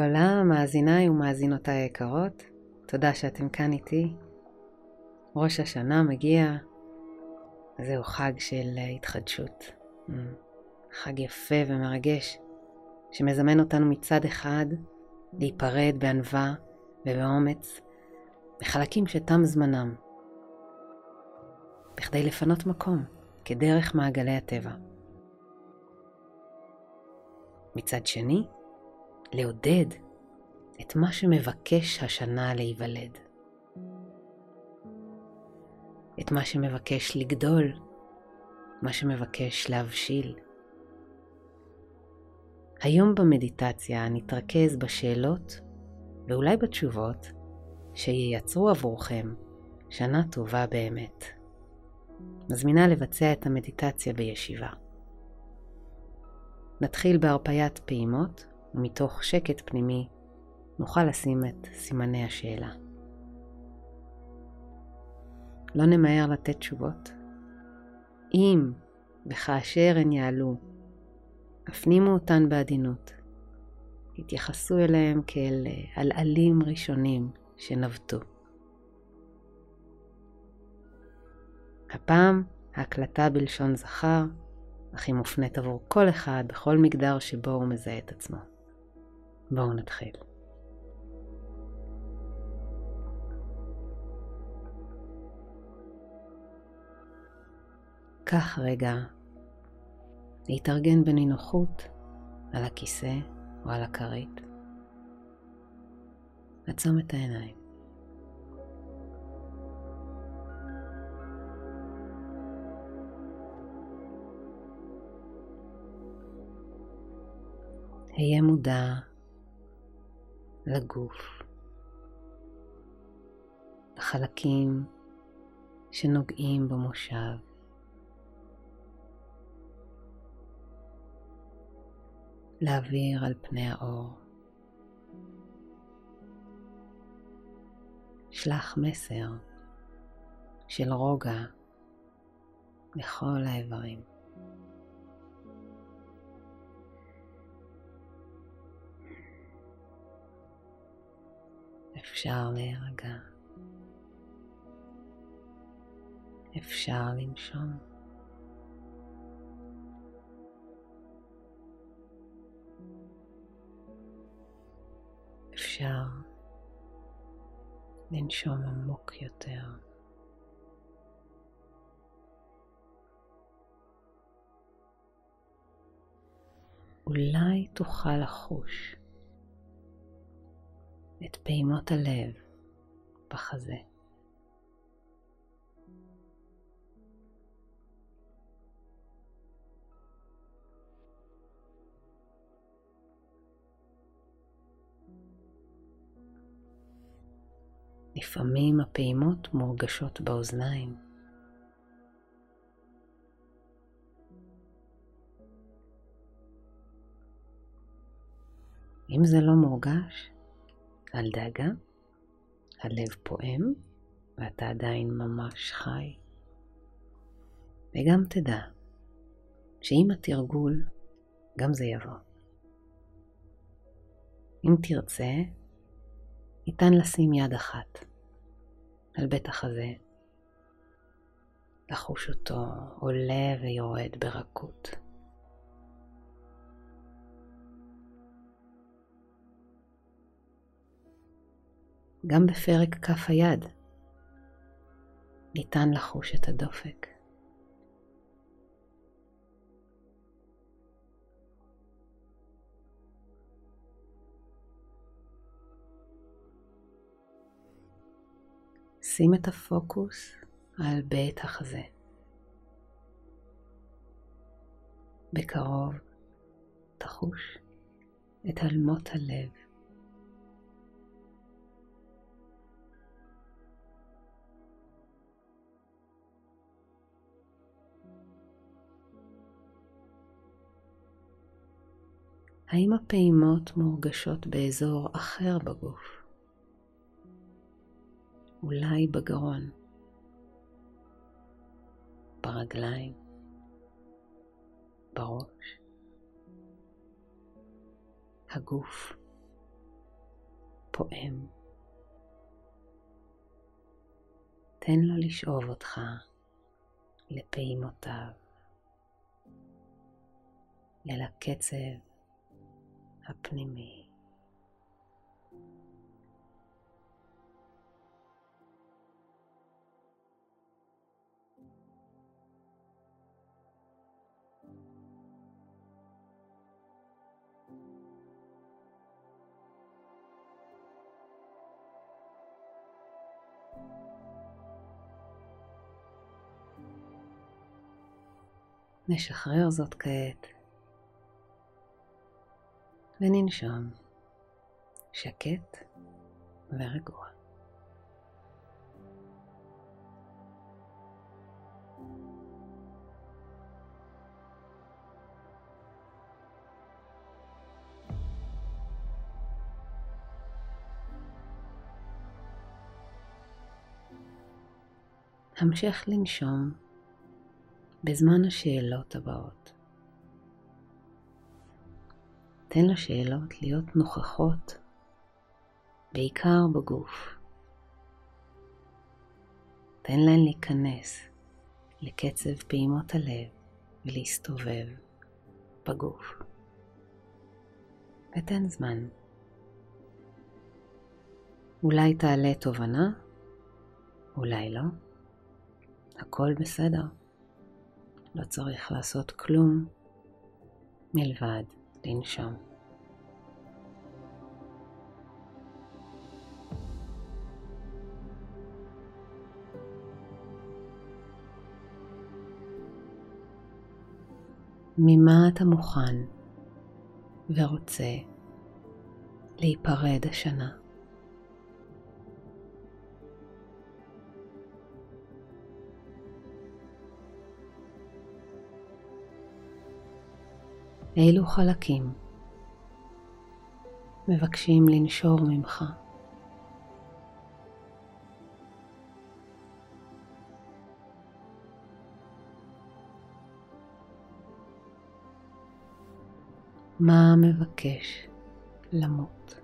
הולה, מאזיניי ומאזינותיי היקרות, תודה שאתם כאן איתי. ראש השנה מגיע, זהו חג של התחדשות. Mm. חג יפה ומרגש, שמזמן אותנו מצד אחד להיפרד בענווה ובאומץ מחלקים שתם זמנם, בכדי לפנות מקום כדרך מעגלי הטבע. מצד שני, לעודד את מה שמבקש השנה להיוולד. את מה שמבקש לגדול, מה שמבקש להבשיל. היום במדיטציה נתרכז בשאלות ואולי בתשובות שייצרו עבורכם שנה טובה באמת. מזמינה לבצע את המדיטציה בישיבה. נתחיל בהרפיית פעימות, ומתוך שקט פנימי נוכל לשים את סימני השאלה. לא נמהר לתת תשובות. אם וכאשר הן יעלו, הפנימו אותן בעדינות. התייחסו אליהם כאל עלעלים ראשונים שנבטו. הפעם ההקלטה בלשון זכר, אך היא מופנית עבור כל אחד בכל מגדר שבו הוא מזהה את עצמו. בואו נתחיל. קח רגע להתארגן בנינוחות על הכיסא או על הכרית. עצום את העיניים. היה מודע לגוף, לחלקים שנוגעים במושב. לאוויר על פני האור. שלח מסר של רוגע לכל האיברים. אפשר להירגע. אפשר לנשום. אפשר לנשום עמוק יותר. אולי תוכל לחוש את פעימות הלב בחזה. לפעמים הפעימות מורגשות באוזניים. אם זה לא מורגש, אל דאגה, הלב פועם ואתה עדיין ממש חי. וגם תדע שעם התרגול גם זה יבוא. אם תרצה, ניתן לשים יד אחת על בית החזה, לחוש אותו עולה ויורד ברכות. גם בפרק כף היד ניתן לחוש את הדופק. שים את הפוקוס על בית החזה. בקרוב תחוש את הלמות הלב. האם הפעימות מורגשות באזור אחר בגוף? אולי בגרון, ברגליים, בראש. הגוף פועם. תן לו לשאוב אותך לפעימותיו, אל הקצב הפנימי. נשחרר זאת כעת וננשום שקט ורגוע. המשך לנשום בזמן השאלות הבאות. תן לשאלות להיות נוכחות בעיקר בגוף. תן להן להיכנס לקצב פעימות הלב ולהסתובב בגוף. ותן זמן. אולי תעלה תובנה, אולי לא. הכל בסדר. לא צריך לעשות כלום מלבד לנשום. ממה אתה מוכן ורוצה להיפרד השנה? אילו חלקים מבקשים לנשור ממך. מה מבקש למות?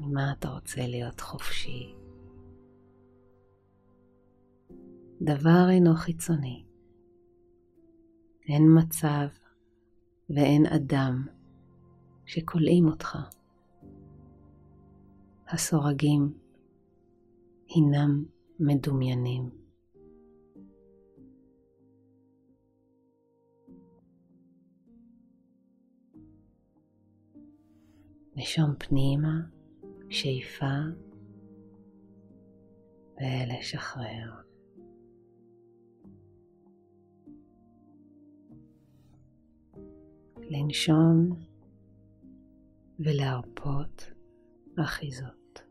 ממה אתה רוצה להיות חופשי? דבר אינו חיצוני. אין מצב ואין אדם שכולאים אותך. הסורגים הינם מדומיינים. נשום פנימה, שאיפה ולשחרר. לנשום ולהרפות אחיזות.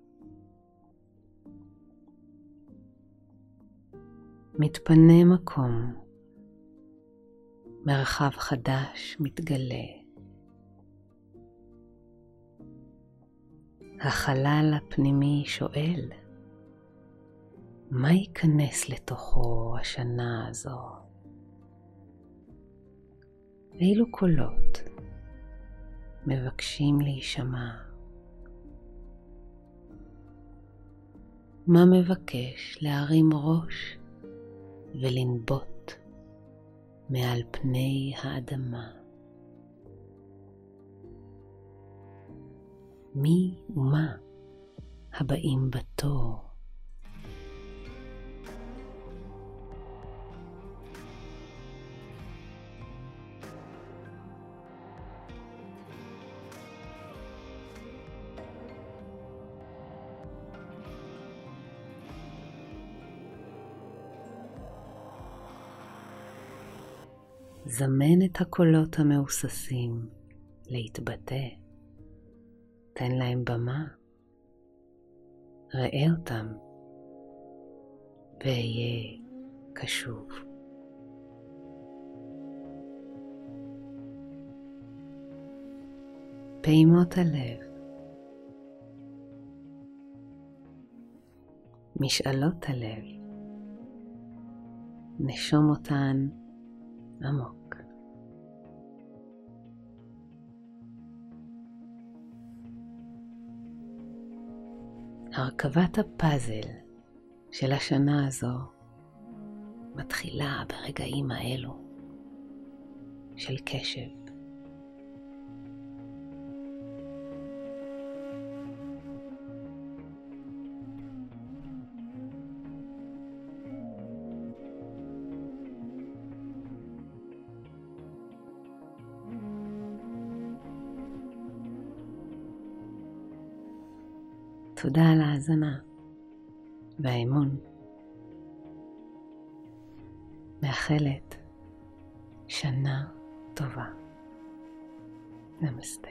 מתפנה מקום, מרחב חדש מתגלה. החלל הפנימי שואל, מה ייכנס לתוכו השנה הזו? אילו קולות מבקשים להישמע? מה מבקש להרים ראש ולנבוט מעל פני האדמה? מי ומה הבאים בתור? זמן את הקולות המאוססים להתבטא. תן להם במה. ראה אותם ואהיה קשוב. פעימות הלב, משאלות הלב, נשום אותן עמוק. הרכבת הפאזל של השנה הזו מתחילה ברגעים האלו של קשב. תודה על ההאזנה והאמון. מאחלת שנה טובה. נמסטה.